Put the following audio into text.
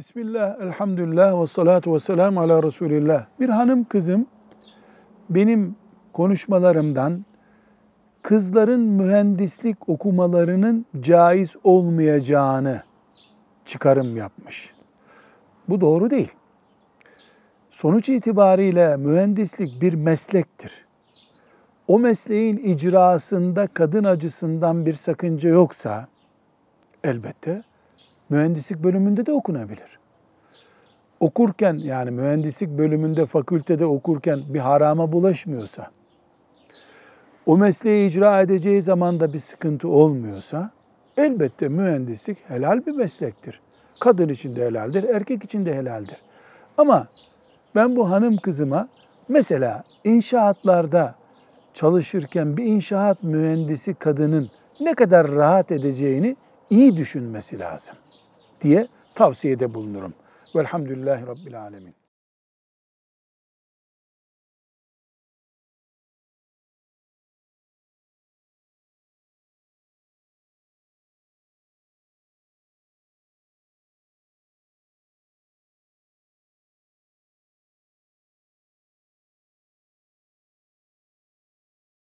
Bismillah, elhamdülillah ve salatu ve selamu ala Resulillah. Bir hanım kızım benim konuşmalarımdan kızların mühendislik okumalarının caiz olmayacağını çıkarım yapmış. Bu doğru değil. Sonuç itibariyle mühendislik bir meslektir. O mesleğin icrasında kadın acısından bir sakınca yoksa elbette mühendislik bölümünde de okunabilir. Okurken yani mühendislik bölümünde fakültede okurken bir harama bulaşmıyorsa, o mesleği icra edeceği zaman da bir sıkıntı olmuyorsa elbette mühendislik helal bir meslektir. Kadın için de helaldir, erkek için de helaldir. Ama ben bu hanım kızıma mesela inşaatlarda çalışırken bir inşaat mühendisi kadının ne kadar rahat edeceğini iyi düşünmesi lazım diye tavsiyede bulunurum. Velhamdülillahi Rabbil Alemin.